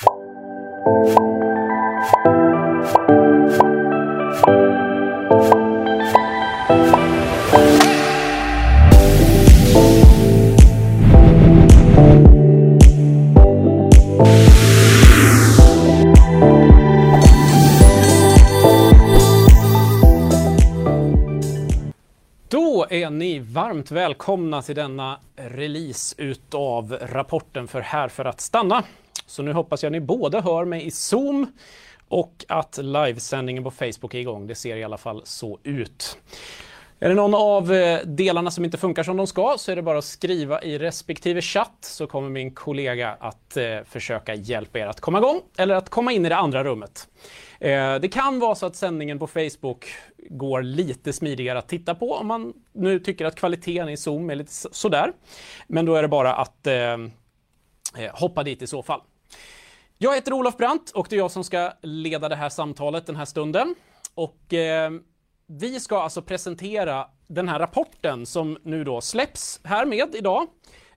Då är ni varmt välkomna till denna release utav rapporten för Här för att stanna. Så nu hoppas jag ni båda hör mig i Zoom och att livesändningen på Facebook är igång. Det ser i alla fall så ut. Är det någon av eh, delarna som inte funkar som de ska så är det bara att skriva i respektive chatt så kommer min kollega att eh, försöka hjälpa er att komma igång eller att komma in i det andra rummet. Eh, det kan vara så att sändningen på Facebook går lite smidigare att titta på om man nu tycker att kvaliteten i Zoom är lite sådär. Men då är det bara att eh, eh hoppa dit i så fall. Jag heter Olof Brandt och det är jag som ska leda det här samtalet den här stunden. Och eh, vi ska alltså presentera den här rapporten som nu då släpps härmed idag.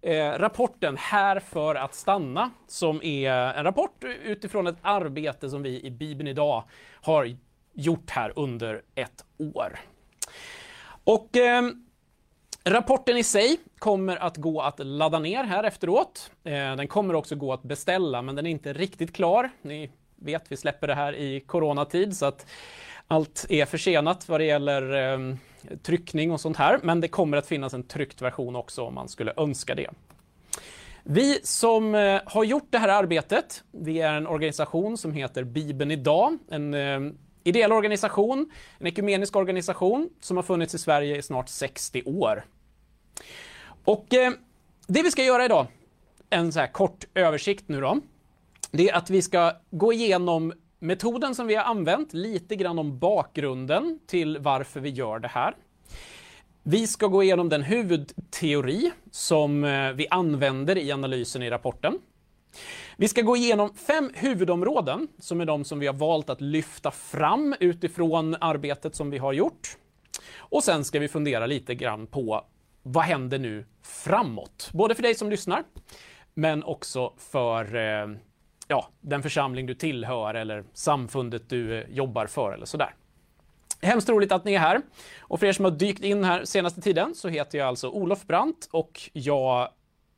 Eh, rapporten Här för att stanna, som är en rapport utifrån ett arbete som vi i Bibeln idag har gjort här under ett år. Och eh, rapporten i sig kommer att gå att ladda ner här efteråt. Eh, den kommer också gå att beställa, men den är inte riktigt klar. Ni vet, vi släpper det här i coronatid, så att allt är försenat vad det gäller eh, tryckning och sånt här, men det kommer att finnas en tryckt version också om man skulle önska det. Vi som eh, har gjort det här arbetet, vi är en organisation som heter Bibeln idag, en eh, ideell organisation, en ekumenisk organisation som har funnits i Sverige i snart 60 år. Och eh, det vi ska göra idag, en så här kort översikt nu då, det är att vi ska gå igenom metoden som vi har använt, lite grann om bakgrunden till varför vi gör det här. Vi ska gå igenom den huvudteori som eh, vi använder i analysen i rapporten. Vi ska gå igenom fem huvudområden som är de som vi har valt att lyfta fram utifrån arbetet som vi har gjort. Och sen ska vi fundera lite grann på vad händer nu framåt? Både för dig som lyssnar, men också för eh, ja, den församling du tillhör eller samfundet du eh, jobbar för eller sådär. Hemskt roligt att ni är här. Och för er som har dykt in här senaste tiden så heter jag alltså Olof Brandt och jag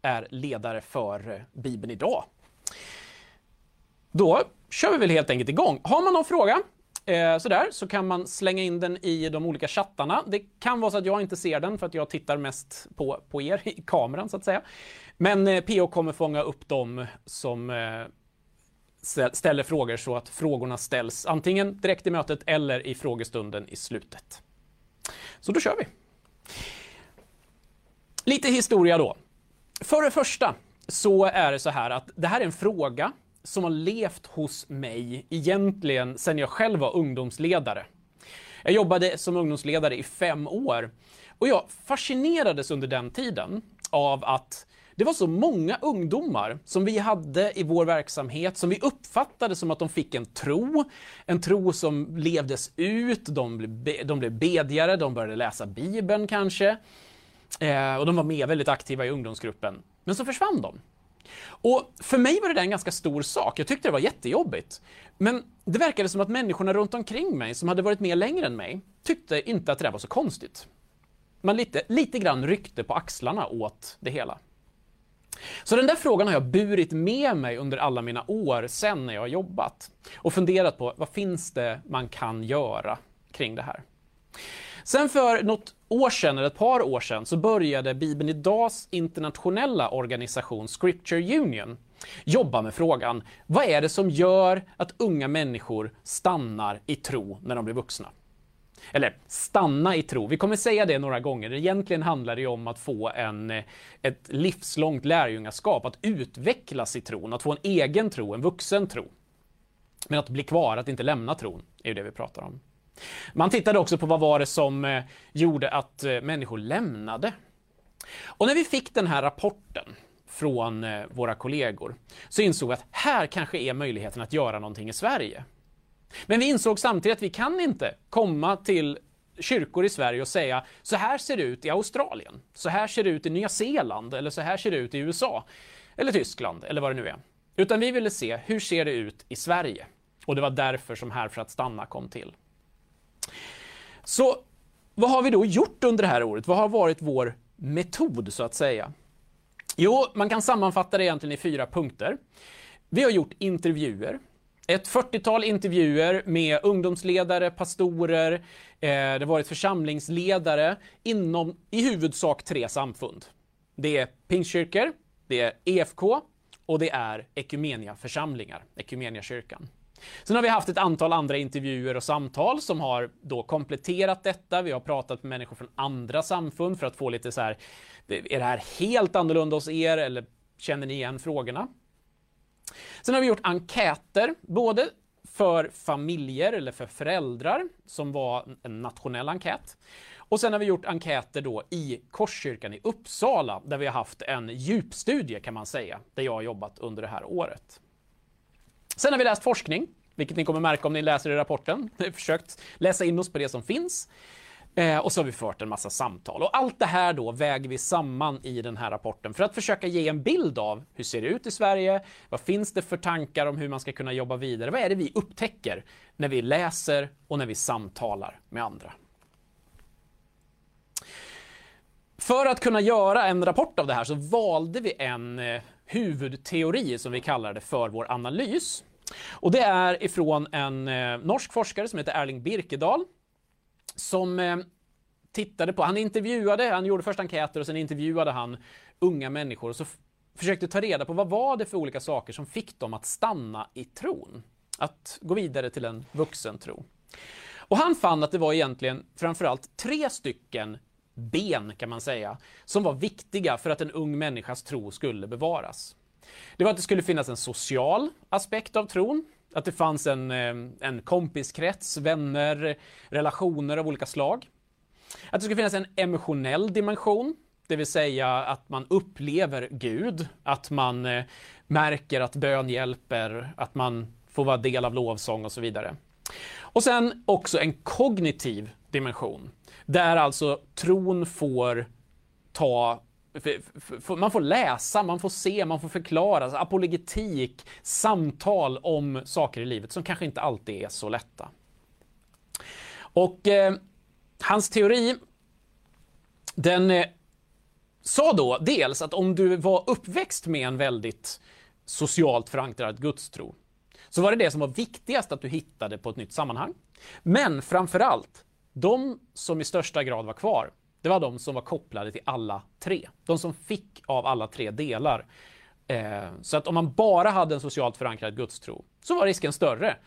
är ledare för eh, Bibeln idag. Då kör vi väl helt enkelt igång. Har man någon fråga eh, sådär, så kan man slänga in den i de olika chattarna. Det kan vara så att jag inte ser den för att jag tittar mest på, på er i kameran så att säga. Men eh, PO kommer fånga upp dem som eh, ställer frågor så att frågorna ställs antingen direkt i mötet eller i frågestunden i slutet. Så då kör vi. Lite historia då. För det första så är det så här att det här är en fråga som har levt hos mig egentligen sedan jag själv var ungdomsledare. Jag jobbade som ungdomsledare i fem år och jag fascinerades under den tiden av att det var så många ungdomar som vi hade i vår verksamhet som vi uppfattade som att de fick en tro, en tro som levdes ut, de blev, de blev bedjare, de började läsa Bibeln kanske, eh, och de var med väldigt aktiva i ungdomsgruppen. Men så försvann de. Och för mig var det där en ganska stor sak. Jag tyckte det var jättejobbigt. Men det verkade som att människorna runt omkring mig, som hade varit med längre än mig, tyckte inte att det där var så konstigt. Man lite, lite grann ryckte på axlarna åt det hela. Så den där frågan har jag burit med mig under alla mina år sen när jag har jobbat och funderat på vad finns det man kan göra kring det här. Sen för något år sedan, eller ett par år sedan, så började Bibeln Idags internationella organisation Scripture Union jobba med frågan, vad är det som gör att unga människor stannar i tro när de blir vuxna? Eller stanna i tro. Vi kommer säga det några gånger. Egentligen handlar det om att få en, ett livslångt lärjungaskap, att utvecklas i tron, att få en egen tro, en vuxen tro. Men att bli kvar, att inte lämna tron, är ju det vi pratar om. Man tittade också på vad var det som eh, gjorde att eh, människor lämnade. Och när vi fick den här rapporten från eh, våra kollegor så insåg vi att här kanske är möjligheten att göra någonting i Sverige. Men vi insåg samtidigt att vi kan inte komma till kyrkor i Sverige och säga så här ser det ut i Australien, så här ser det ut i Nya Zeeland eller så här ser det ut i USA eller Tyskland eller vad det nu är. Utan vi ville se hur ser det ut i Sverige? Och det var därför som Här för att stanna kom till. Så vad har vi då gjort under det här året? Vad har varit vår metod så att säga? Jo, man kan sammanfatta det egentligen i fyra punkter. Vi har gjort intervjuer. Ett 40-tal intervjuer med ungdomsledare, pastorer, eh, det har varit församlingsledare inom i huvudsak tre samfund. Det är pingstkyrkor, det är EFK och det är Ekumenia-församlingar, Sen har vi haft ett antal andra intervjuer och samtal som har då kompletterat detta. Vi har pratat med människor från andra samfund för att få lite så här, är det här helt annorlunda hos er eller känner ni igen frågorna? Sen har vi gjort enkäter, både för familjer eller för föräldrar, som var en nationell enkät. Och sen har vi gjort enkäter då i Korskyrkan i Uppsala, där vi har haft en djupstudie kan man säga, där jag har jobbat under det här året. Sen har vi läst forskning, vilket ni kommer märka om ni läser i rapporten. Vi har försökt läsa in oss på det som finns. Eh, och så har vi fört en massa samtal. Och allt det här då väger vi samman i den här rapporten för att försöka ge en bild av hur ser det ut i Sverige? Vad finns det för tankar om hur man ska kunna jobba vidare? Vad är det vi upptäcker när vi läser och när vi samtalar med andra? För att kunna göra en rapport av det här så valde vi en eh, huvudteori som vi kallar det för vår analys. Och det är ifrån en eh, norsk forskare som heter Erling Birkedal som eh, tittade på, han intervjuade, han gjorde först enkäter och sen intervjuade han unga människor och så försökte ta reda på vad var det för olika saker som fick dem att stanna i tron. Att gå vidare till en vuxen tro. Och han fann att det var egentligen framförallt tre stycken ben, kan man säga, som var viktiga för att en ung människas tro skulle bevaras. Det var att det skulle finnas en social aspekt av tron, att det fanns en, eh, en kompiskrets, vänner, relationer av olika slag. Att det skulle finnas en emotionell dimension, det vill säga att man upplever Gud, att man eh, märker att bön hjälper, att man får vara del av lovsång och så vidare. Och sen också en kognitiv dimension, där alltså tron får ta man får läsa, man får se, man får förklara, alltså apologetik, samtal om saker i livet som kanske inte alltid är så lätta. Och eh, hans teori, den eh, sa då dels att om du var uppväxt med en väldigt socialt förankrad gudstro, så var det det som var viktigast att du hittade på ett nytt sammanhang. Men framförallt, de som i största grad var kvar, det var de som var kopplade till alla tre. De som fick av alla tre delar. Eh, så att om man bara hade en socialt förankrad gudstro så var risken större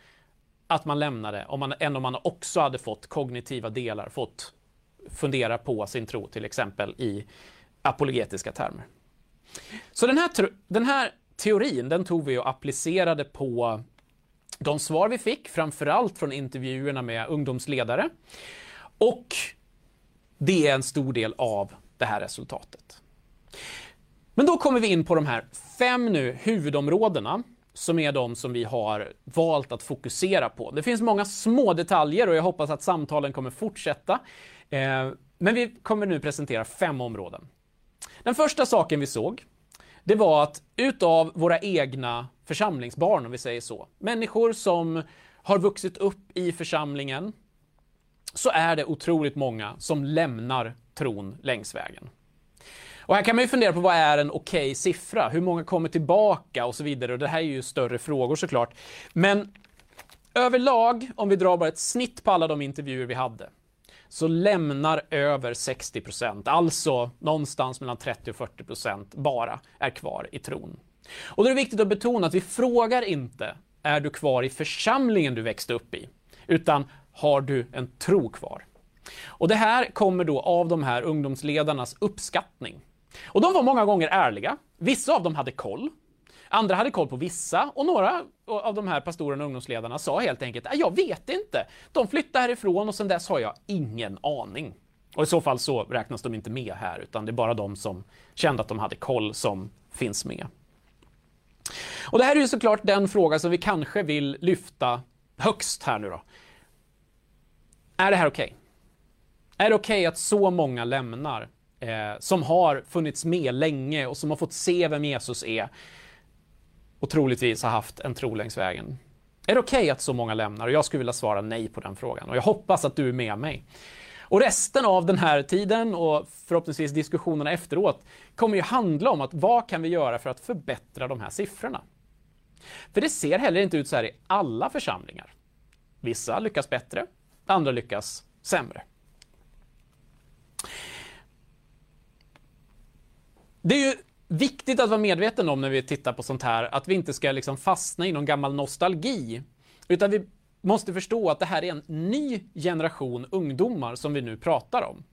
att man lämnade om man, än om man också hade fått kognitiva delar, fått fundera på sin tro till exempel i apologetiska termer. Så den här, den här teorin, den tog vi och applicerade på de svar vi fick, framförallt från intervjuerna med ungdomsledare. Och det är en stor del av det här resultatet. Men då kommer vi in på de här fem nu huvudområdena som är de som vi har valt att fokusera på. Det finns många små detaljer och jag hoppas att samtalen kommer fortsätta. Eh, men vi kommer nu presentera fem områden. Den första saken vi såg, det var att utav våra egna församlingsbarn, om vi säger så, människor som har vuxit upp i församlingen, så är det otroligt många som lämnar tron längs vägen. Och här kan man ju fundera på vad är en okej okay siffra? Hur många kommer tillbaka och så vidare. Och det här är ju större frågor såklart. Men överlag, om vi drar bara ett snitt på alla de intervjuer vi hade, så lämnar över 60 procent, alltså någonstans mellan 30 och 40 procent bara, är kvar i tron. Och då är det viktigt att betona att vi frågar inte, är du kvar i församlingen du växte upp i? Utan har du en tro kvar? Och det här kommer då av de här ungdomsledarnas uppskattning. Och de var många gånger ärliga. Vissa av dem hade koll. Andra hade koll på vissa och några av de här pastorerna och ungdomsledarna sa helt enkelt äh, jag vet inte. De flyttade härifrån och sen dess har jag ingen aning. Och i så fall så räknas de inte med här utan det är bara de som kände att de hade koll som finns med. Och det här är ju såklart den fråga som vi kanske vill lyfta högst här nu då. Är det här okej? Okay? Är det okej okay att så många lämnar eh, som har funnits med länge och som har fått se vem Jesus är? och troligtvis har haft en tro längs vägen. Är det okej okay att så många lämnar? Och jag skulle vilja svara nej på den frågan och jag hoppas att du är med mig. Och resten av den här tiden och förhoppningsvis diskussionerna efteråt kommer ju handla om att vad kan vi göra för att förbättra de här siffrorna? För det ser heller inte ut så här i alla församlingar. Vissa lyckas bättre, andra lyckas sämre. Det är ju viktigt att vara medveten om när vi tittar på sånt här, att vi inte ska liksom fastna i någon gammal nostalgi. Utan vi måste förstå att det här är en ny generation ungdomar som vi nu pratar om.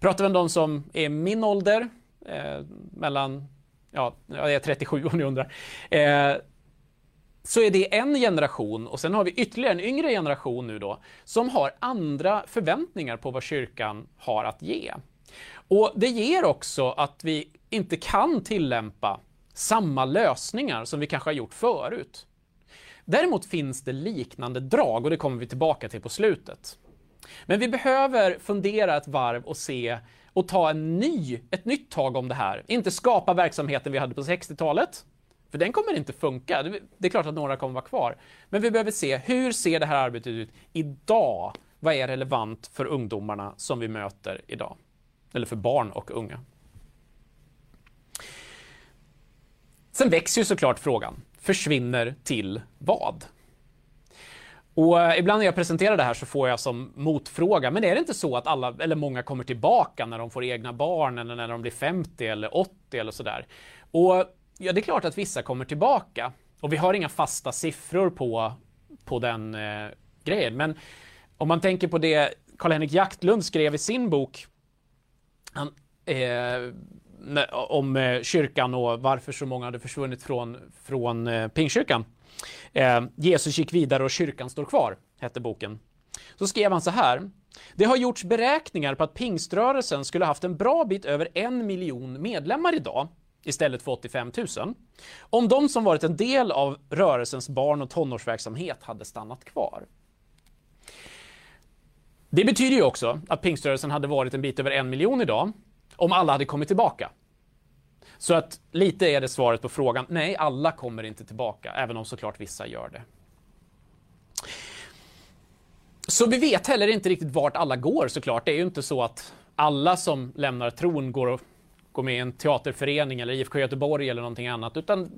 Pratar vi om de som är min ålder, eh, mellan, ja, jag är 37 om ni undrar, eh, så är det en generation och sen har vi ytterligare en yngre generation nu då som har andra förväntningar på vad kyrkan har att ge. Och det ger också att vi inte kan tillämpa samma lösningar som vi kanske har gjort förut. Däremot finns det liknande drag och det kommer vi tillbaka till på slutet. Men vi behöver fundera ett varv och se och ta en ny, ett nytt tag om det här. Inte skapa verksamheten vi hade på 60-talet, för den kommer inte funka. Det är klart att några kommer vara kvar. Men vi behöver se, hur ser det här arbetet ut idag? Vad är relevant för ungdomarna som vi möter idag? Eller för barn och unga. Sen växer ju såklart frågan, försvinner till vad? Och eh, ibland när jag presenterar det här så får jag som motfråga, men är det inte så att alla, eller många kommer tillbaka när de får egna barn eller när de blir 50 eller 80 eller sådär? Och ja, det är klart att vissa kommer tillbaka och vi har inga fasta siffror på, på den eh, grejen. Men om man tänker på det Karl-Henrik Jaktlund skrev i sin bok han, eh, om eh, kyrkan och varför så många hade försvunnit från, från eh, pingkyrkan. Eh, Jesus gick vidare och kyrkan står kvar, hette boken. Så skrev han så här. Det har gjorts beräkningar på att pingströrelsen skulle haft en bra bit över en miljon medlemmar idag istället för 85 000 om de som varit en del av rörelsens barn och tonårsverksamhet hade stannat kvar. Det betyder ju också att pingströrelsen hade varit en bit över en miljon idag om alla hade kommit tillbaka. Så att lite är det svaret på frågan. Nej, alla kommer inte tillbaka, även om såklart vissa gör det. Så vi vet heller inte riktigt vart alla går såklart. Det är ju inte så att alla som lämnar tron går, och, går med i en teaterförening eller IFK Göteborg eller någonting annat, utan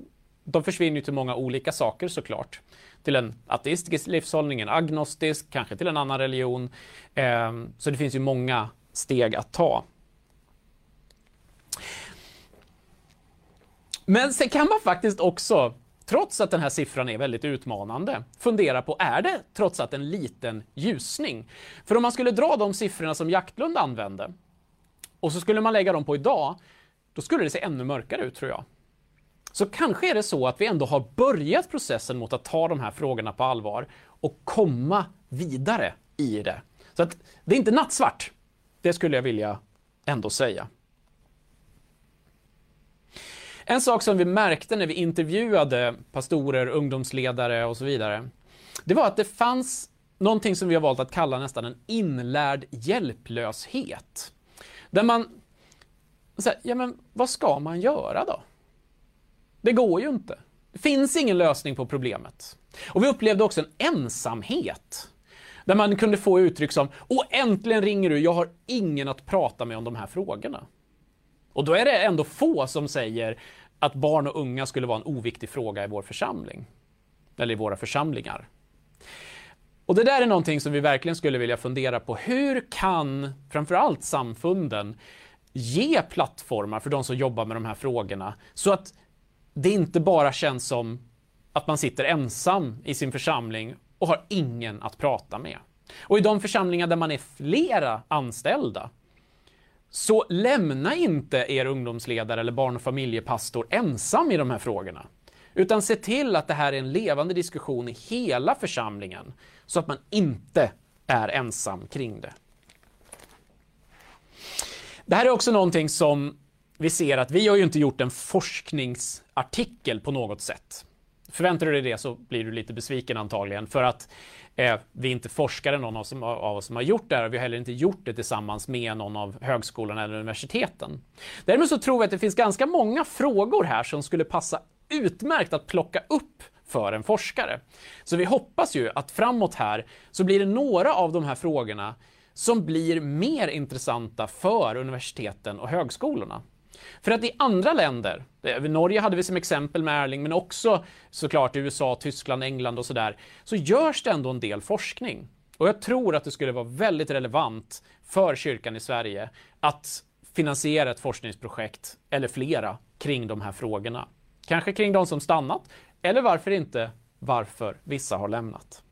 de försvinner ju till många olika saker såklart. Till en ateistisk livshållning, en agnostisk, kanske till en annan religion. Ehm, så det finns ju många steg att ta. Men sen kan man faktiskt också, trots att den här siffran är väldigt utmanande, fundera på, är det trots allt en liten ljusning? För om man skulle dra de siffrorna som Jaktlund använde, och så skulle man lägga dem på idag, då skulle det se ännu mörkare ut tror jag. Så kanske är det så att vi ändå har börjat processen mot att ta de här frågorna på allvar och komma vidare i det. Så att det är inte nattsvart. Det skulle jag vilja ändå säga. En sak som vi märkte när vi intervjuade pastorer, ungdomsledare och så vidare, det var att det fanns någonting som vi har valt att kalla nästan en inlärd hjälplöshet. Där man, så här, ja men vad ska man göra då? Det går ju inte. Det finns ingen lösning på problemet. Och vi upplevde också en ensamhet. Där man kunde få uttryck som Åh, äntligen ringer du, jag har ingen att prata med om de här frågorna. Och då är det ändå få som säger att barn och unga skulle vara en oviktig fråga i vår församling. Eller i våra församlingar. Och det där är någonting som vi verkligen skulle vilja fundera på. Hur kan framförallt samfunden ge plattformar för de som jobbar med de här frågorna så att det inte bara känns som att man sitter ensam i sin församling och har ingen att prata med. Och i de församlingar där man är flera anställda, så lämna inte er ungdomsledare eller barn och familjepastor ensam i de här frågorna. Utan se till att det här är en levande diskussion i hela församlingen, så att man inte är ensam kring det. Det här är också någonting som vi ser att vi har ju inte gjort en forskningsartikel på något sätt. Förväntar du dig det så blir du lite besviken antagligen för att eh, vi är inte forskare någon av oss, av oss som har gjort det här och vi har heller inte gjort det tillsammans med någon av högskolorna eller universiteten. Däremot så tror vi att det finns ganska många frågor här som skulle passa utmärkt att plocka upp för en forskare. Så vi hoppas ju att framåt här så blir det några av de här frågorna som blir mer intressanta för universiteten och högskolorna. För att i andra länder, Norge hade vi som exempel med Erling, men också såklart USA, Tyskland, England och sådär, så görs det ändå en del forskning. Och jag tror att det skulle vara väldigt relevant för kyrkan i Sverige att finansiera ett forskningsprojekt, eller flera, kring de här frågorna. Kanske kring de som stannat, eller varför inte varför vissa har lämnat.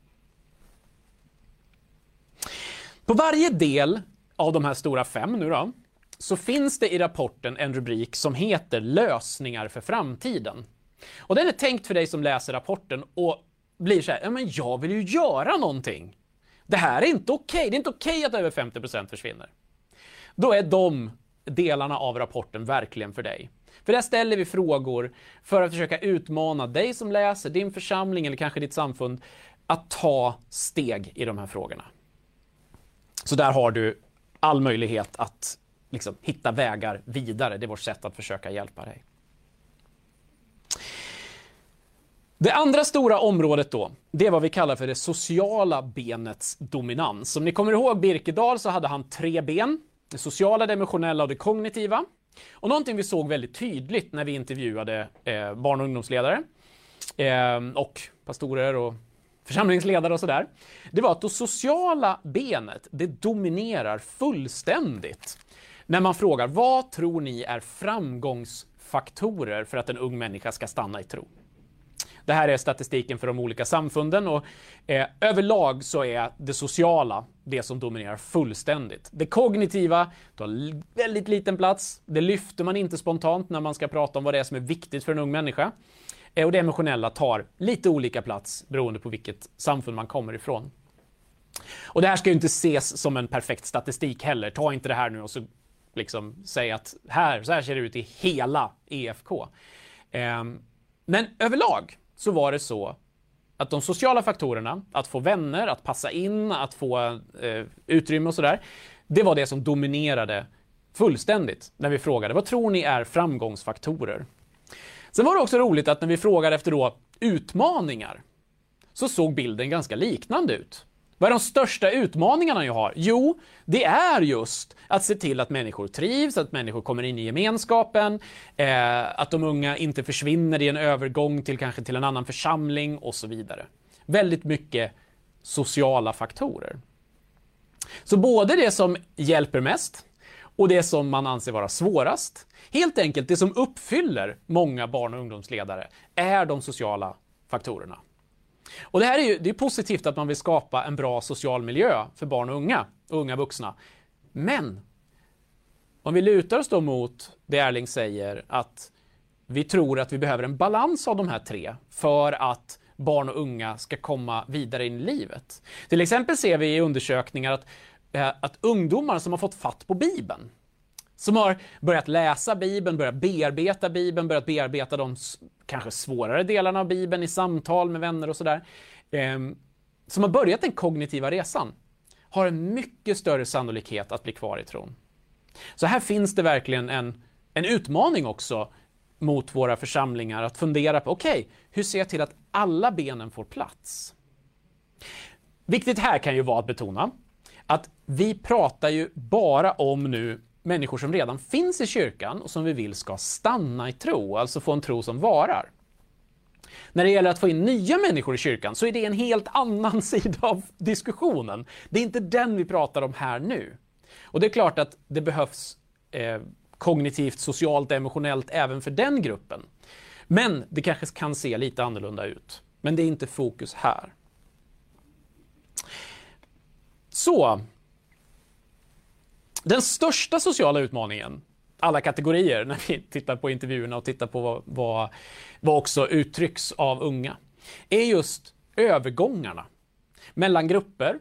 På varje del av de här stora fem nu då, så finns det i rapporten en rubrik som heter Lösningar för framtiden. Och den är tänkt för dig som läser rapporten och blir så här, ja men jag vill ju göra någonting. Det här är inte okej, okay. det är inte okej okay att över 50% försvinner. Då är de delarna av rapporten verkligen för dig. För där ställer vi frågor för att försöka utmana dig som läser, din församling eller kanske ditt samfund att ta steg i de här frågorna. Så där har du all möjlighet att liksom, hitta vägar vidare. Det är vårt sätt att försöka hjälpa dig. Det andra stora området då, det är vad vi kallar för det sociala benets dominans. Om ni kommer ihåg Birkedal så hade han tre ben. Det sociala, det emotionella och det kognitiva. Och någonting vi såg väldigt tydligt när vi intervjuade eh, barn och ungdomsledare eh, och pastorer och församlingsledare och sådär. Det var att det sociala benet, det dominerar fullständigt. När man frågar vad tror ni är framgångsfaktorer för att en ung människa ska stanna i tro? Det här är statistiken för de olika samfunden och eh, överlag så är det sociala det som dominerar fullständigt. Det kognitiva tar väldigt liten plats. Det lyfter man inte spontant när man ska prata om vad det är som är viktigt för en ung människa. Eh, och det emotionella tar lite olika plats beroende på vilket samfund man kommer ifrån. Och det här ska ju inte ses som en perfekt statistik heller. Ta inte det här nu och så liksom säg att här, så här ser det ut i hela EFK. Eh, men överlag så var det så att de sociala faktorerna, att få vänner, att passa in, att få eh, utrymme och sådär, det var det som dominerade fullständigt när vi frågade vad tror ni är framgångsfaktorer? Sen var det också roligt att när vi frågade efter då utmaningar så såg bilden ganska liknande ut. Vad är de största utmaningarna jag har? Jo, det är just att se till att människor trivs, att människor kommer in i gemenskapen, eh, att de unga inte försvinner i en övergång till kanske till en annan församling och så vidare. Väldigt mycket sociala faktorer. Så både det som hjälper mest och det som man anser vara svårast, helt enkelt det som uppfyller många barn och ungdomsledare, är de sociala faktorerna. Och det här är ju det är positivt att man vill skapa en bra social miljö för barn och unga, och unga vuxna. Men om vi lutar oss då mot det Erling säger, att vi tror att vi behöver en balans av de här tre för att barn och unga ska komma vidare in i livet. Till exempel ser vi i undersökningar att, eh, att ungdomar som har fått fatt på Bibeln, som har börjat läsa Bibeln, börjat bearbeta Bibeln, börjat bearbeta de kanske svårare delarna av Bibeln i samtal med vänner och sådär, eh, som har börjat den kognitiva resan, har en mycket större sannolikhet att bli kvar i tron. Så här finns det verkligen en, en utmaning också mot våra församlingar att fundera på, okej, okay, hur ser jag till att alla benen får plats? Viktigt här kan ju vara att betona att vi pratar ju bara om nu människor som redan finns i kyrkan och som vi vill ska stanna i tro, alltså få en tro som varar. När det gäller att få in nya människor i kyrkan så är det en helt annan sida av diskussionen. Det är inte den vi pratar om här nu. Och det är klart att det behövs eh, kognitivt, socialt, emotionellt även för den gruppen. Men det kanske kan se lite annorlunda ut. Men det är inte fokus här. Så, den största sociala utmaningen, alla kategorier, när vi tittar på intervjuerna och tittar på vad, vad, vad också uttrycks av unga, är just övergångarna mellan grupper,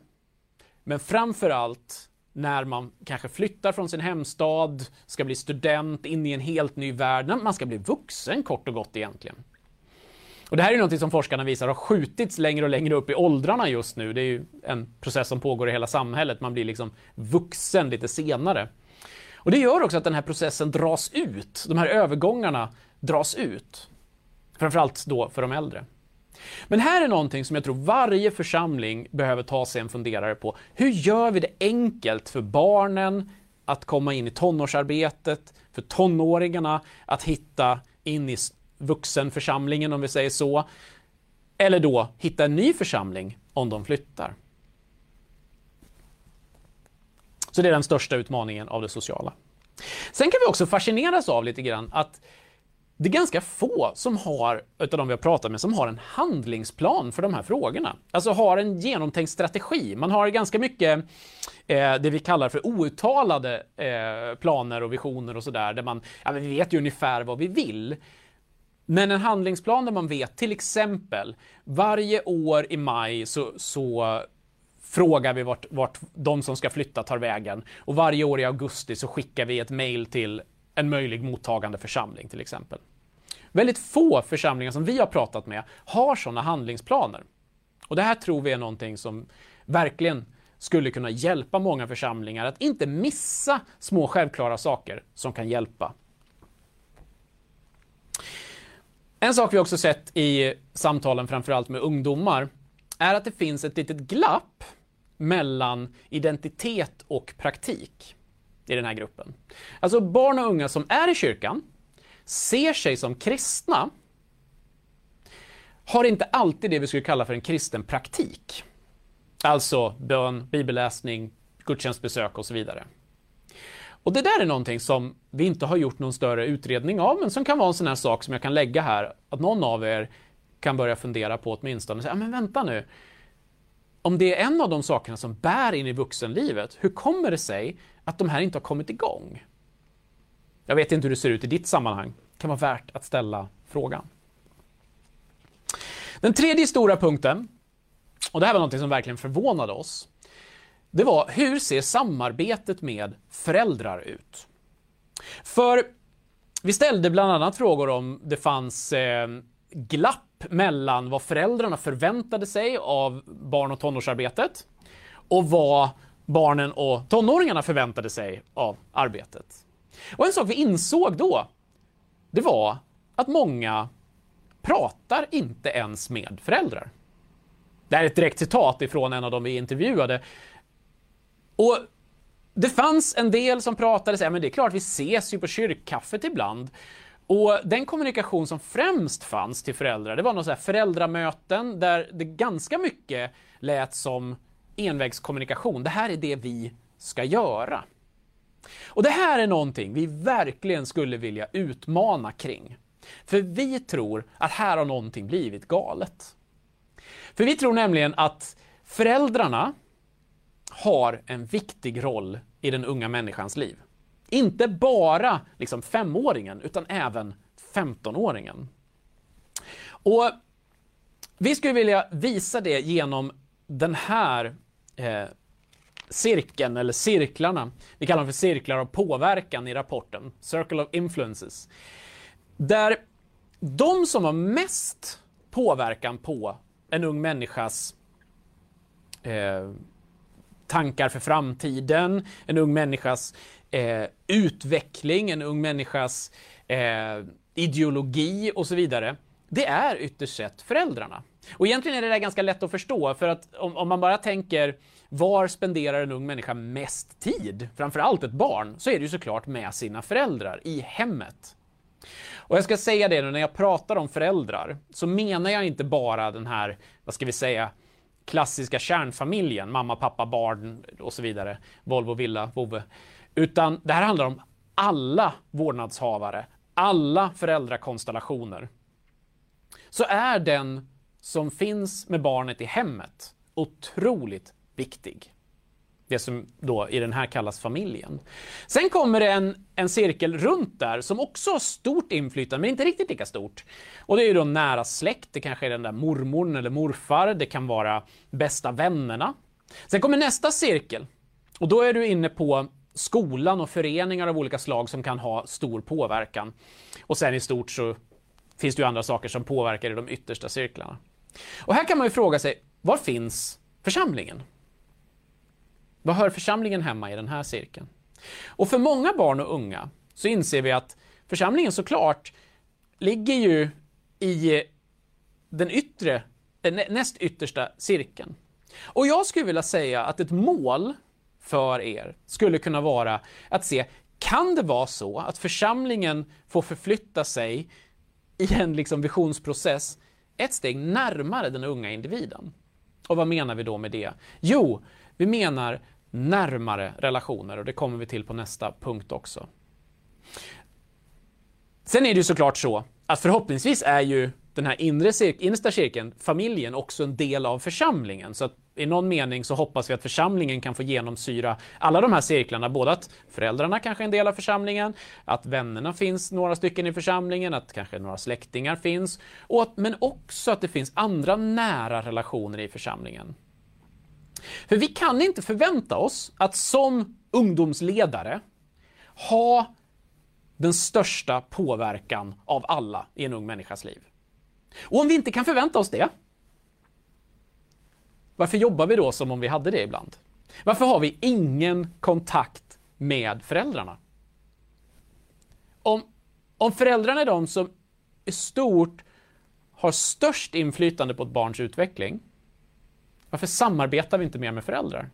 men framför allt när man kanske flyttar från sin hemstad, ska bli student, in i en helt ny värld, man ska bli vuxen kort och gott egentligen. Och det här är något som forskarna visar har skjutits längre och längre upp i åldrarna just nu. Det är ju en process som pågår i hela samhället. Man blir liksom vuxen lite senare. Och det gör också att den här processen dras ut. De här övergångarna dras ut. Framförallt då för de äldre. Men här är någonting som jag tror varje församling behöver ta sig en funderare på. Hur gör vi det enkelt för barnen att komma in i tonårsarbetet, för tonåringarna att hitta in i vuxenförsamlingen om vi säger så, eller då hitta en ny församling om de flyttar. Så det är den största utmaningen av det sociala. Sen kan vi också fascineras av lite grann att det är ganska få som har, utav de vi har pratat med, som har en handlingsplan för de här frågorna. Alltså har en genomtänkt strategi. Man har ganska mycket eh, det vi kallar för outtalade eh, planer och visioner och sådär, där man, ja men vi vet ju ungefär vad vi vill. Men en handlingsplan där man vet, till exempel, varje år i maj så, så frågar vi vart, vart de som ska flytta tar vägen. Och varje år i augusti så skickar vi ett mejl till en möjlig mottagande församling till exempel. Väldigt få församlingar som vi har pratat med har sådana handlingsplaner. Och det här tror vi är någonting som verkligen skulle kunna hjälpa många församlingar att inte missa små självklara saker som kan hjälpa. En sak vi också sett i samtalen framförallt med ungdomar är att det finns ett litet glapp mellan identitet och praktik i den här gruppen. Alltså barn och unga som är i kyrkan, ser sig som kristna, har inte alltid det vi skulle kalla för en kristen praktik. Alltså bön, bibelläsning, gudstjänstbesök och så vidare. Och det där är någonting som vi inte har gjort någon större utredning av, men som kan vara en sån här sak som jag kan lägga här, att någon av er kan börja fundera på åtminstone. Säga, men vänta nu. Om det är en av de sakerna som bär in i vuxenlivet, hur kommer det sig att de här inte har kommit igång? Jag vet inte hur det ser ut i ditt sammanhang. Det kan vara värt att ställa frågan. Den tredje stora punkten, och det här var något som verkligen förvånade oss, det var hur ser samarbetet med föräldrar ut? För vi ställde bland annat frågor om det fanns eh, glapp mellan vad föräldrarna förväntade sig av barn och tonårsarbetet och vad barnen och tonåringarna förväntade sig av arbetet. Och en sak vi insåg då, det var att många pratar inte ens med föräldrar. Det här är ett direkt citat ifrån en av dem vi intervjuade. Och det fanns en del som pratade så här, men det är klart vi ses ju på kyrkkaffet ibland. Och den kommunikation som främst fanns till föräldrar, det var några föräldramöten där det ganska mycket lät som envägskommunikation. Det här är det vi ska göra. Och det här är någonting vi verkligen skulle vilja utmana kring. För vi tror att här har någonting blivit galet. För vi tror nämligen att föräldrarna har en viktig roll i den unga människans liv. Inte bara liksom femåringen, utan även 15-åringen. Och vi skulle vilja visa det genom den här eh, cirkeln, eller cirklarna. Vi kallar dem för cirklar av påverkan i rapporten, Circle of Influences. Där de som har mest påverkan på en ung människas eh, tankar för framtiden, en ung människas eh, utveckling, en ung människas eh, ideologi och så vidare. Det är ytterst sett föräldrarna. Och egentligen är det där ganska lätt att förstå, för att om, om man bara tänker var spenderar en ung människa mest tid? Framförallt ett barn, så är det ju såklart med sina föräldrar, i hemmet. Och jag ska säga det nu, när jag pratar om föräldrar, så menar jag inte bara den här, vad ska vi säga, klassiska kärnfamiljen, mamma, pappa, barn och så vidare, Volvo, villa, vovve. Utan det här handlar om alla vårdnadshavare, alla föräldrakonstellationer. Så är den som finns med barnet i hemmet otroligt viktig. Det som då i den här kallas familjen. Sen kommer det en, en cirkel runt där som också har stort inflytande, men inte riktigt lika stort. Och det är ju då nära släkt, det kanske är den där mormorn eller morfar, det kan vara bästa vännerna. Sen kommer nästa cirkel och då är du inne på skolan och föreningar av olika slag som kan ha stor påverkan. Och sen i stort så finns det ju andra saker som påverkar i de yttersta cirklarna. Och här kan man ju fråga sig, var finns församlingen? Var hör församlingen hemma i den här cirkeln? Och för många barn och unga så inser vi att församlingen såklart ligger ju i den yttre, näst yttersta cirkeln. Och jag skulle vilja säga att ett mål för er skulle kunna vara att se, kan det vara så att församlingen får förflytta sig i en liksom visionsprocess ett steg närmare den unga individen? Och vad menar vi då med det? Jo, vi menar närmare relationer och det kommer vi till på nästa punkt också. Sen är det ju såklart så att förhoppningsvis är ju den här inre cir innersta cirkeln, familjen, också en del av församlingen. Så att i någon mening så hoppas vi att församlingen kan få genomsyra alla de här cirklarna. Både att föräldrarna kanske är en del av församlingen, att vännerna finns några stycken i församlingen, att kanske några släktingar finns, och att, men också att det finns andra nära relationer i församlingen. För vi kan inte förvänta oss att som ungdomsledare ha den största påverkan av alla i en ung människas liv. Och om vi inte kan förvänta oss det, varför jobbar vi då som om vi hade det ibland? Varför har vi ingen kontakt med föräldrarna? Om, om föräldrarna är de som i stort har störst inflytande på ett barns utveckling, varför samarbetar vi inte mer med föräldrar?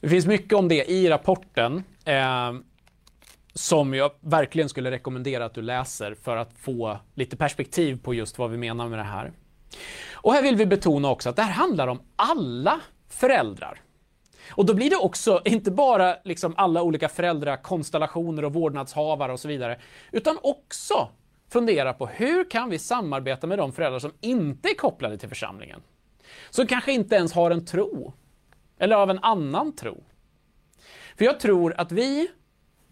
Det finns mycket om det i rapporten eh, som jag verkligen skulle rekommendera att du läser för att få lite perspektiv på just vad vi menar med det här. Och här vill vi betona också att det här handlar om alla föräldrar. Och då blir det också inte bara liksom alla olika föräldrakonstellationer och vårdnadshavare och så vidare, utan också fundera på hur kan vi samarbeta med de föräldrar som inte är kopplade till församlingen? Som kanske inte ens har en tro, eller av en annan tro. För jag tror att vi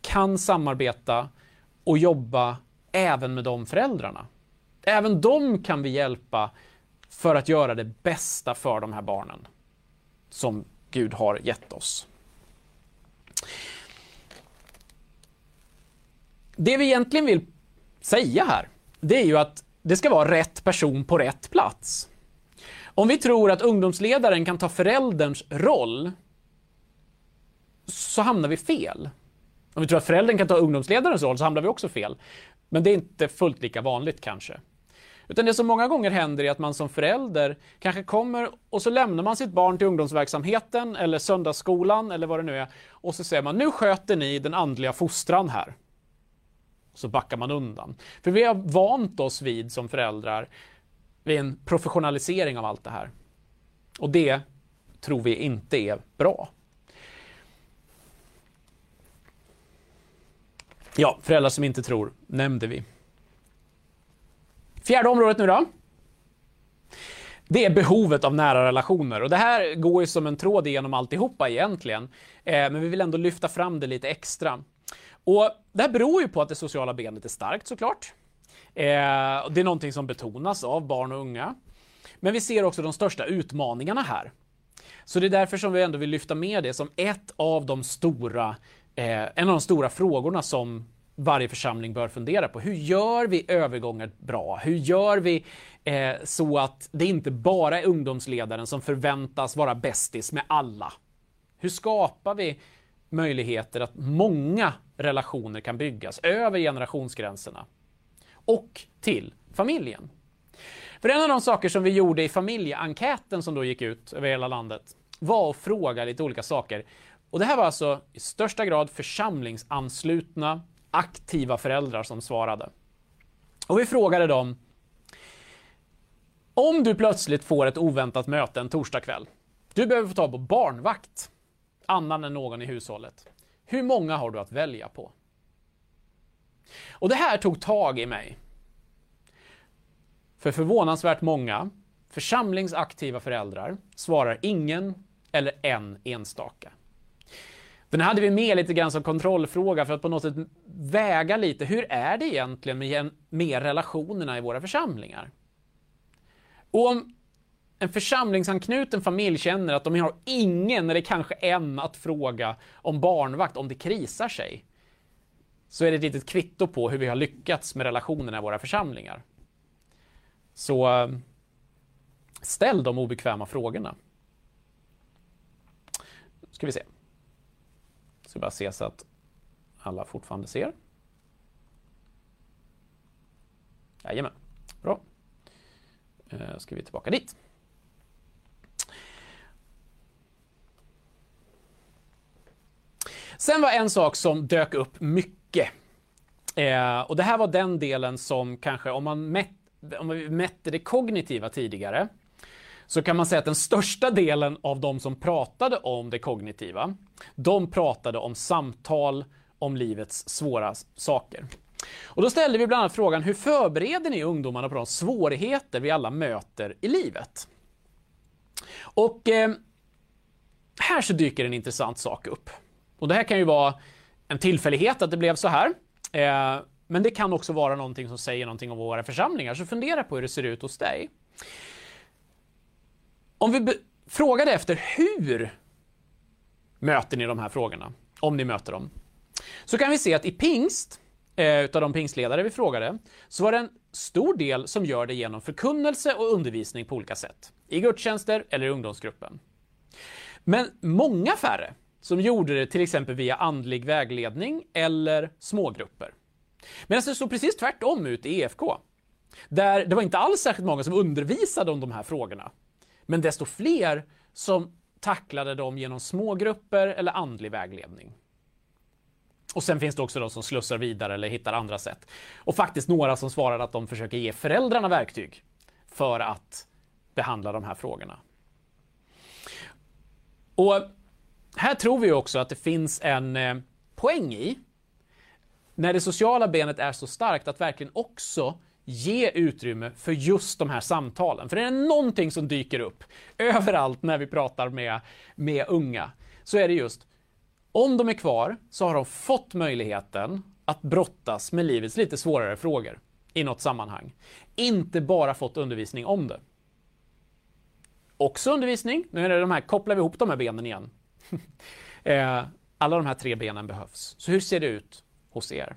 kan samarbeta och jobba även med de föräldrarna. Även dem kan vi hjälpa för att göra det bästa för de här barnen som Gud har gett oss. Det vi egentligen vill säga här, det är ju att det ska vara rätt person på rätt plats. Om vi tror att ungdomsledaren kan ta förälderns roll, så hamnar vi fel. Om vi tror att föräldern kan ta ungdomsledarens roll så hamnar vi också fel. Men det är inte fullt lika vanligt kanske. Utan det som många gånger händer är att man som förälder kanske kommer och så lämnar man sitt barn till ungdomsverksamheten eller söndagsskolan eller vad det nu är. Och så säger man, nu sköter ni den andliga fostran här. Så backar man undan. För vi har vant oss vid som föräldrar vid en professionalisering av allt det här. Och det tror vi inte är bra. Ja, föräldrar som inte tror nämnde vi. Fjärde området nu då. Det är behovet av nära relationer och det här går ju som en tråd igenom alltihopa egentligen. Eh, men vi vill ändå lyfta fram det lite extra. Och det här beror ju på att det sociala benet är starkt såklart. Eh, det är någonting som betonas av barn och unga. Men vi ser också de största utmaningarna här. Så det är därför som vi ändå vill lyfta med det som ett av de stora eh, en av de stora frågorna som varje församling bör fundera på. Hur gör vi övergångar bra? Hur gör vi eh, så att det inte bara är ungdomsledaren som förväntas vara bästis med alla? Hur skapar vi möjligheter att många relationer kan byggas över generationsgränserna och till familjen? För en av de saker som vi gjorde i familjeenkäten som då gick ut över hela landet var att fråga lite olika saker. Och det här var alltså i största grad församlingsanslutna, aktiva föräldrar som svarade. Och vi frågade dem, om du plötsligt får ett oväntat möte en torsdagkväll, du behöver få tag på barnvakt, annan än någon i hushållet. Hur många har du att välja på? Och det här tog tag i mig. För förvånansvärt många församlingsaktiva föräldrar svarar ingen eller en enstaka. Den hade vi med lite grann som kontrollfråga för att på något sätt väga lite, hur är det egentligen med, med relationerna i våra församlingar? Och om en församlingsanknuten familj känner att de har ingen eller kanske en att fråga om barnvakt om det krisar sig, så är det ett litet kvitto på hur vi har lyckats med relationerna i våra församlingar. Så eh, ställ de obekväma frågorna. Ska vi se. Ska bara se så att alla fortfarande ser. Jajamän, bra. Eh, ska vi tillbaka dit. Sen var en sak som dök upp mycket. Eh, och det här var den delen som kanske, om man, mätt, om man mätte det kognitiva tidigare, så kan man säga att den största delen av de som pratade om det kognitiva, de pratade om samtal om livets svåra saker. Och då ställde vi bland annat frågan, hur förbereder ni ungdomarna på de svårigheter vi alla möter i livet? Och eh, här så dyker en intressant sak upp. Och det här kan ju vara en tillfällighet att det blev så här. Eh, men det kan också vara någonting som säger någonting om våra församlingar, så fundera på hur det ser ut hos dig. Om vi frågade efter hur möter ni de här frågorna, om ni möter dem, så kan vi se att i pingst, eh, utav de pingstledare vi frågade, så var det en stor del som gör det genom förkunnelse och undervisning på olika sätt. I gudstjänster eller i ungdomsgruppen. Men många färre som gjorde det till exempel via andlig vägledning eller smågrupper. Medan det såg precis tvärtom ut i EFK. Där det var inte alls särskilt många som undervisade om de här frågorna. Men desto fler som tacklade dem genom smågrupper eller andlig vägledning. Och sen finns det också de som slussar vidare eller hittar andra sätt. Och faktiskt några som svarar att de försöker ge föräldrarna verktyg för att behandla de här frågorna. Och här tror vi också att det finns en eh, poäng i, när det sociala benet är så starkt, att verkligen också ge utrymme för just de här samtalen. För är det någonting som dyker upp överallt när vi pratar med, med unga, så är det just om de är kvar så har de fått möjligheten att brottas med livets lite svårare frågor i något sammanhang. Inte bara fått undervisning om det. Också undervisning, nu är det de här, kopplar vi ihop de här benen igen. Eh, alla de här tre benen behövs. Så hur ser det ut hos er?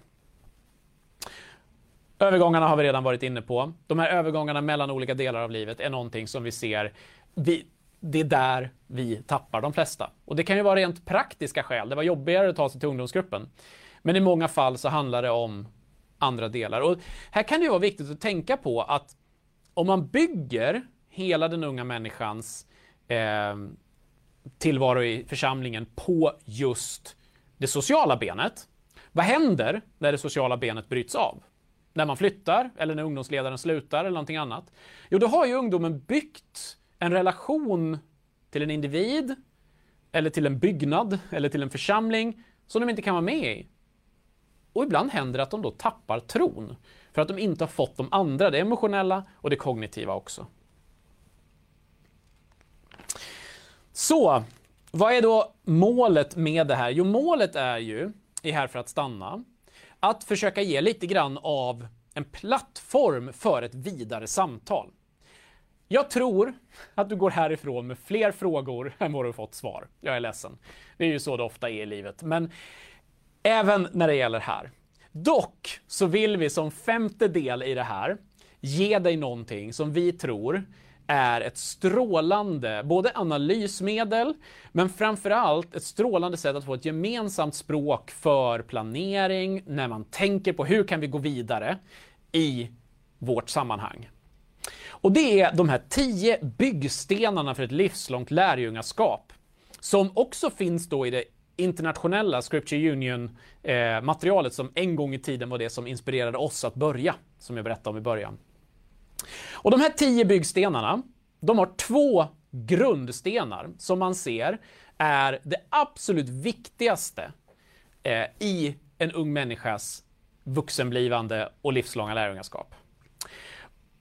Övergångarna har vi redan varit inne på. De här övergångarna mellan olika delar av livet är någonting som vi ser. Vi, det är där vi tappar de flesta. Och det kan ju vara rent praktiska skäl. Det var jobbigare att ta sig till ungdomsgruppen. Men i många fall så handlar det om andra delar. Och här kan det ju vara viktigt att tänka på att om man bygger hela den unga människans eh, tillvaro i församlingen på just det sociala benet. Vad händer när det sociala benet bryts av? När man flyttar eller när ungdomsledaren slutar eller någonting annat? Jo, då har ju ungdomen byggt en relation till en individ eller till en byggnad eller till en församling som de inte kan vara med i. Och ibland händer det att de då tappar tron för att de inte har fått de andra, det emotionella och det kognitiva också. Så, vad är då målet med det här? Jo, målet är ju, i Här för att stanna, att försöka ge lite grann av en plattform för ett vidare samtal. Jag tror att du går härifrån med fler frågor än vad du fått svar. Jag är ledsen. Det är ju så det ofta är i livet. Men även när det gäller här. Dock så vill vi som femte del i det här ge dig någonting som vi tror är ett strålande, både analysmedel, men framförallt ett strålande sätt att få ett gemensamt språk för planering, när man tänker på hur kan vi gå vidare i vårt sammanhang. Och det är de här tio byggstenarna för ett livslångt lärjungaskap, som också finns då i det internationella Scripture Union-materialet eh, som en gång i tiden var det som inspirerade oss att börja, som jag berättade om i början. Och de här tio byggstenarna, de har två grundstenar som man ser är det absolut viktigaste eh, i en ung människas vuxenblivande och livslånga lärjungaskap.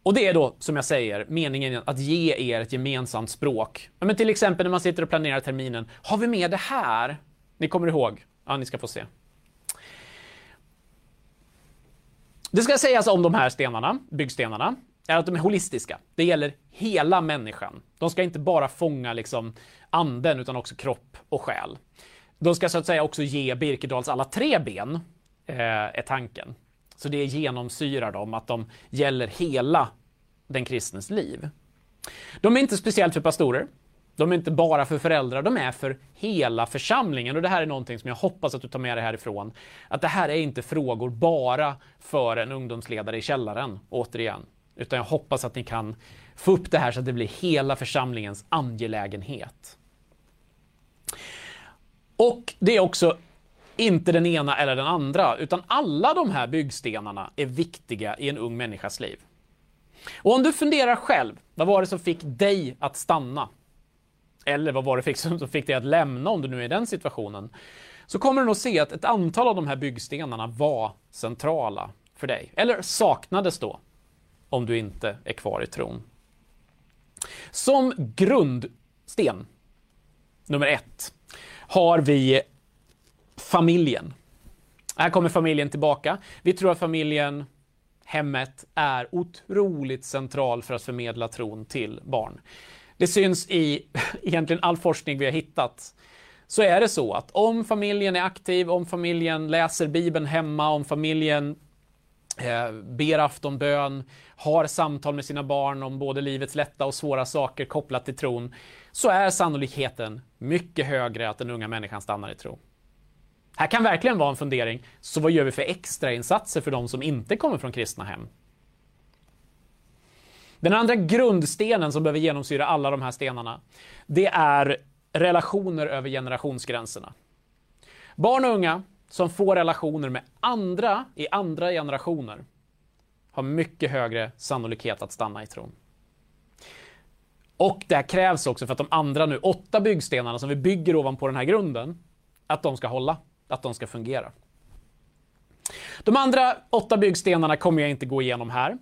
Och det är då, som jag säger, meningen att ge er ett gemensamt språk. Men till exempel när man sitter och planerar terminen, har vi med det här? Ni kommer ihåg? Ja, ni ska få se. Det ska sägas om de här stenarna, byggstenarna, är att de är holistiska. Det gäller hela människan. De ska inte bara fånga liksom anden, utan också kropp och själ. De ska så att säga också ge Birkedals alla tre ben, eh, är tanken. Så det genomsyrar dem, att de gäller hela den kristnes liv. De är inte speciellt för pastorer. De är inte bara för föräldrar, de är för hela församlingen. Och det här är någonting som jag hoppas att du tar med dig härifrån. Att det här är inte frågor bara för en ungdomsledare i källaren, återigen. Utan jag hoppas att ni kan få upp det här så att det blir hela församlingens angelägenhet. Och det är också inte den ena eller den andra, utan alla de här byggstenarna är viktiga i en ung människas liv. Och om du funderar själv, vad var det som fick dig att stanna? Eller vad var det som fick dig att lämna om du nu är i den situationen? Så kommer du nog se att ett antal av de här byggstenarna var centrala för dig. Eller saknades då, om du inte är kvar i tron. Som grundsten, nummer ett, har vi familjen. Här kommer familjen tillbaka. Vi tror att familjen, hemmet, är otroligt central för att förmedla tron till barn. Det syns i egentligen all forskning vi har hittat. Så är det så att om familjen är aktiv, om familjen läser Bibeln hemma, om familjen Eh, ber aftonbön, har samtal med sina barn om både livets lätta och svåra saker kopplat till tron, så är sannolikheten mycket högre att den unga människan stannar i tro. Här kan verkligen vara en fundering, så vad gör vi för extrainsatser för de som inte kommer från kristna hem? Den andra grundstenen som behöver genomsyra alla de här stenarna, det är relationer över generationsgränserna. Barn och unga som får relationer med andra i andra generationer har mycket högre sannolikhet att stanna i tron. Och det här krävs också för att de andra nu åtta byggstenarna som vi bygger ovanpå den här grunden, att de ska hålla, att de ska fungera. De andra åtta byggstenarna kommer jag inte gå igenom här.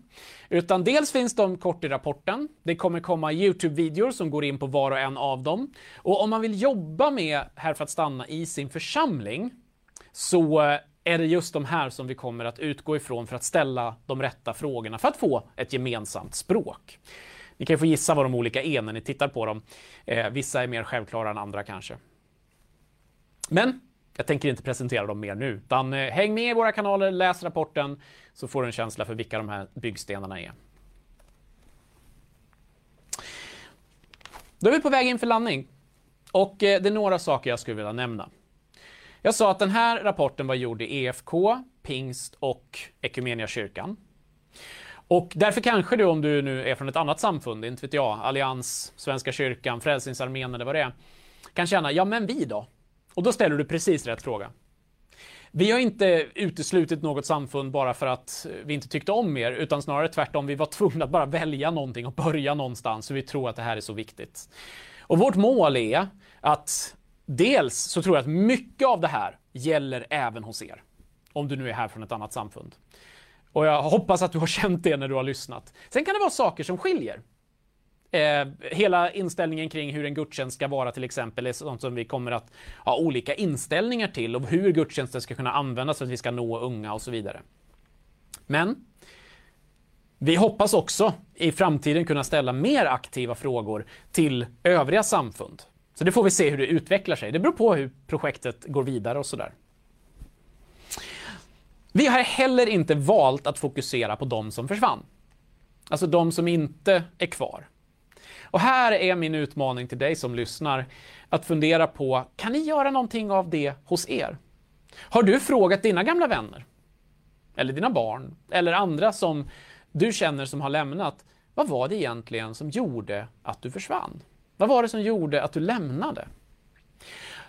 Utan dels finns de kort i rapporten. Det kommer komma Youtube-videor som går in på var och en av dem. Och om man vill jobba med Här för att stanna i sin församling så är det just de här som vi kommer att utgå ifrån för att ställa de rätta frågorna för att få ett gemensamt språk. Ni kan ju få gissa vad de olika är när ni tittar på dem. Eh, vissa är mer självklara än andra kanske. Men jag tänker inte presentera dem mer nu, utan eh, häng med i våra kanaler, läs rapporten, så får du en känsla för vilka de här byggstenarna är. Då är vi på väg in för landning. Och eh, det är några saker jag skulle vilja nämna. Jag sa att den här rapporten var gjord i EFK, Pingst och kyrkan. Och därför kanske du, om du nu är från ett annat samfund, inte vet jag, Allians, Svenska kyrkan, Frälsningsarmén eller vad det är, kan känna, ja men vi då? Och då ställer du precis rätt fråga. Vi har inte uteslutit något samfund bara för att vi inte tyckte om er, utan snarare tvärtom. Vi var tvungna att bara välja någonting och börja någonstans, för vi tror att det här är så viktigt. Och vårt mål är att dels så tror jag att mycket av det här gäller även hos er. Om du nu är här från ett annat samfund. Och jag hoppas att du har känt det när du har lyssnat. Sen kan det vara saker som skiljer. Eh, hela inställningen kring hur en gudstjänst ska vara till exempel är sånt som vi kommer att ha olika inställningar till och hur gudstjänsten ska kunna användas för att vi ska nå unga och så vidare. Men vi hoppas också i framtiden kunna ställa mer aktiva frågor till övriga samfund. Så det får vi se hur det utvecklar sig. Det beror på hur projektet går vidare och sådär. Vi har heller inte valt att fokusera på de som försvann. Alltså de som inte är kvar. Och här är min utmaning till dig som lyssnar att fundera på, kan ni göra någonting av det hos er? Har du frågat dina gamla vänner? Eller dina barn? Eller andra som du känner som har lämnat? Vad var det egentligen som gjorde att du försvann? Vad var det som gjorde att du lämnade?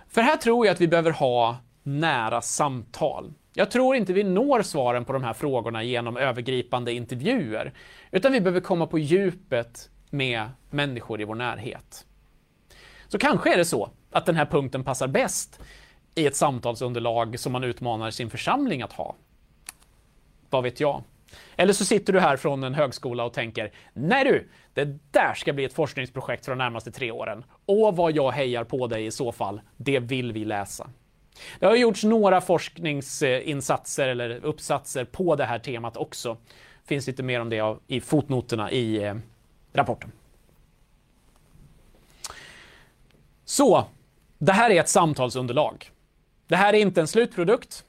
För här tror jag att vi behöver ha nära samtal. Jag tror inte vi når svaren på de här frågorna genom övergripande intervjuer, utan vi behöver komma på djupet med människor i vår närhet. Så kanske är det så att den här punkten passar bäst i ett samtalsunderlag som man utmanar sin församling att ha. Vad vet jag? Eller så sitter du här från en högskola och tänker, nej du, det där ska bli ett forskningsprojekt för de närmaste tre åren. Och vad jag hejar på dig i så fall, det vill vi läsa. Det har gjorts några forskningsinsatser eller uppsatser på det här temat också. Finns lite mer om det i fotnoterna i eh, rapporten. Så, det här är ett samtalsunderlag. Det här är inte en slutprodukt.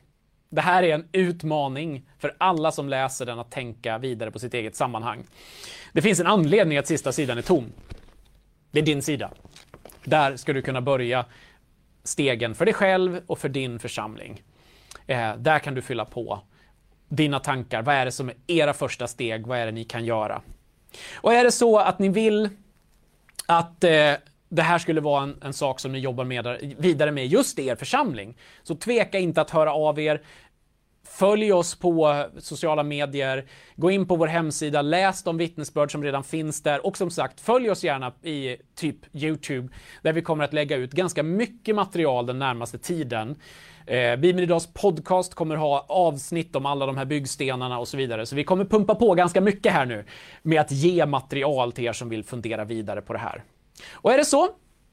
Det här är en utmaning för alla som läser den att tänka vidare på sitt eget sammanhang. Det finns en anledning att sista sidan är tom. Det är din sida. Där ska du kunna börja stegen för dig själv och för din församling. Eh, där kan du fylla på dina tankar. Vad är det som är era första steg? Vad är det ni kan göra? Och är det så att ni vill att eh, det här skulle vara en, en, sak som ni jobbar med, vidare med just i er församling, så tveka inte att höra av er. Följ oss på sociala medier, gå in på vår hemsida, läs de vittnesbörd som redan finns där och som sagt, följ oss gärna i typ Youtube där vi kommer att lägga ut ganska mycket material den närmaste tiden. Eh, Bibeln Idags podcast kommer ha avsnitt om alla de här byggstenarna och så vidare. Så vi kommer pumpa på ganska mycket här nu med att ge material till er som vill fundera vidare på det här. Och är det så,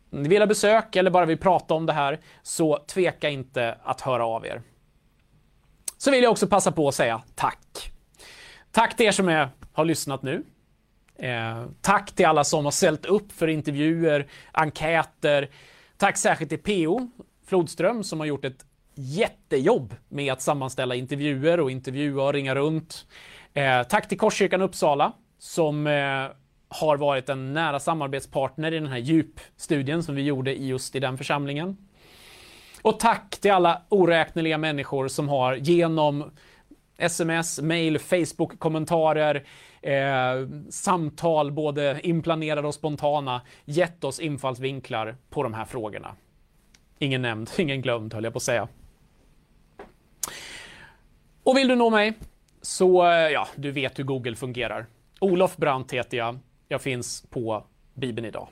ni vill ha besök eller bara vill prata om det här, så tveka inte att höra av er. Så vill jag också passa på att säga tack. Tack till er som är, har lyssnat nu. Eh, tack till alla som har ställt upp för intervjuer, enkäter. Tack särskilt till PO Flodström som har gjort ett jättejobb med att sammanställa intervjuer och intervjua och ringa runt. Eh, tack till Korskyrkan Uppsala som eh, har varit en nära samarbetspartner i den här djupstudien som vi gjorde just i den församlingen. Och tack till alla oräkneliga människor som har genom sms, mail, Facebook-kommentarer, eh, samtal, både inplanerade och spontana, gett oss infallsvinklar på de här frågorna. Ingen nämnd, ingen glömd höll jag på att säga. Och vill du nå mig så, eh, ja, du vet hur Google fungerar. Olof Brandt heter jag. Jag finns på Bibeln idag.